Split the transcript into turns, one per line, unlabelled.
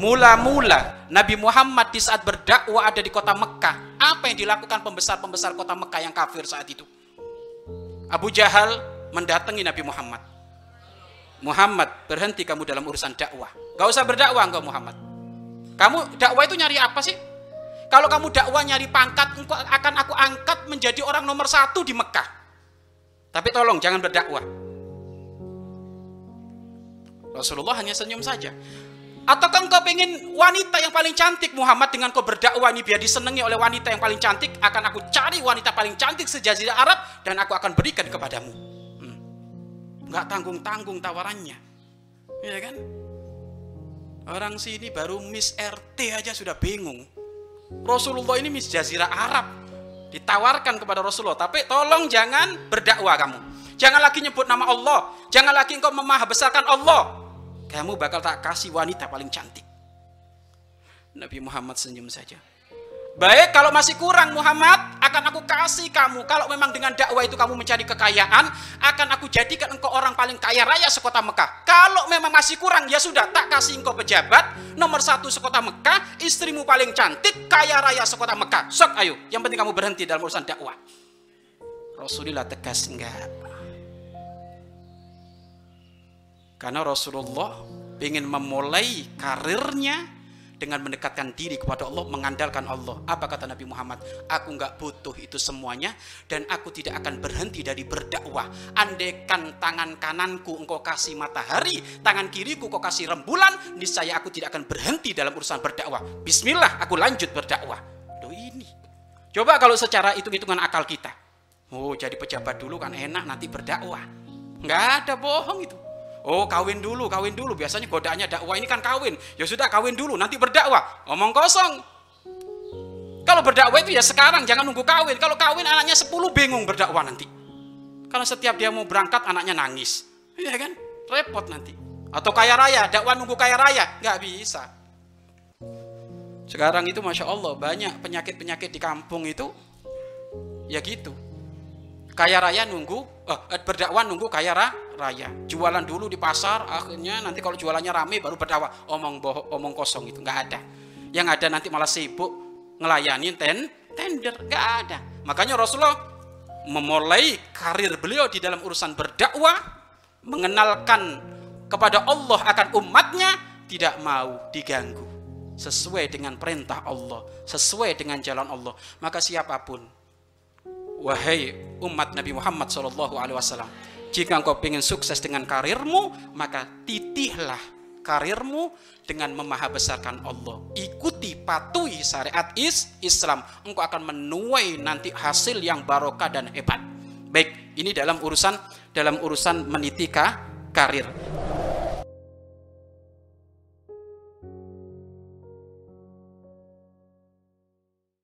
Mula-mula Nabi Muhammad di saat berdakwah ada di kota Mekah. Apa yang dilakukan pembesar-pembesar kota Mekah yang kafir saat itu? Abu Jahal mendatangi Nabi Muhammad. Muhammad, berhenti kamu dalam urusan dakwah. Gak usah berdakwah engkau Muhammad. Kamu dakwah itu nyari apa sih? Kalau kamu dakwah nyari pangkat, engkau akan aku angkat menjadi orang nomor satu di Mekah. Tapi tolong jangan berdakwah. Rasulullah hanya senyum saja. Ataukah engkau pengen wanita yang paling cantik Muhammad dengan kau berdakwah ini biar disenangi oleh wanita yang paling cantik akan aku cari wanita paling cantik sejazirah Arab dan aku akan berikan kepadamu. Hmm. Tanggung-tanggung tawarannya, ya kan? Orang sini baru Miss RT aja sudah bingung. Rasulullah ini Miss Jazirah Arab ditawarkan kepada Rasulullah, tapi tolong jangan berdakwah kamu. Jangan lagi nyebut nama Allah, jangan lagi engkau memaha besarkan Allah, kamu bakal tak kasih wanita paling cantik. Nabi Muhammad senyum saja. Baik, kalau masih kurang Muhammad, akan aku kasih kamu. Kalau memang dengan dakwah itu kamu mencari kekayaan, akan aku jadikan engkau orang paling kaya raya sekota Mekah. Kalau memang masih kurang, ya sudah, tak kasih engkau pejabat, nomor satu sekota Mekah, istrimu paling cantik, kaya raya sekota Mekah. Sok, ayo. Yang penting kamu berhenti dalam urusan dakwah. Rasulullah tegas enggak. Karena Rasulullah ingin memulai karirnya dengan mendekatkan diri kepada Allah, mengandalkan Allah. Apa kata Nabi Muhammad? Aku nggak butuh itu semuanya dan aku tidak akan berhenti dari berdakwah. Andaikan tangan kananku engkau kasih matahari, tangan kiriku kau kasih rembulan, niscaya aku tidak akan berhenti dalam urusan berdakwah. Bismillah, aku lanjut berdakwah. Loh ini. Coba kalau secara hitung-hitungan akal kita. Oh, jadi pejabat dulu kan enak nanti berdakwah. Nggak ada bohong itu. Oh kawin dulu, kawin dulu. Biasanya godaannya dakwah ini kan kawin. Ya sudah kawin dulu, nanti berdakwah. Omong kosong. Kalau berdakwah itu ya sekarang, jangan nunggu kawin. Kalau kawin anaknya 10 bingung berdakwah nanti. Karena setiap dia mau berangkat anaknya nangis. Iya kan? Repot nanti. Atau kaya raya, dakwah nunggu kaya raya. Nggak bisa. Sekarang itu Masya Allah banyak penyakit-penyakit di kampung itu ya gitu. Kaya raya nunggu, eh, berdakwah nunggu kaya raya. Jualan dulu di pasar, akhirnya nanti kalau jualannya rame baru berdakwah. Omong bohong, omong kosong itu nggak ada. Yang ada nanti malah sibuk ngelayani ten, tender, nggak ada. Makanya Rasulullah memulai karir beliau di dalam urusan berdakwah, mengenalkan kepada Allah akan umatnya tidak mau diganggu sesuai dengan perintah Allah, sesuai dengan jalan Allah. Maka siapa pun, wahai umat Nabi Muhammad SAW, jika engkau ingin sukses dengan karirmu, maka titihlah karirmu dengan memahabesarkan Allah. Ikuti, patuhi syariat is Islam. Engkau akan menuai nanti hasil yang barokah dan hebat. Baik, ini dalam urusan dalam urusan menitika karir.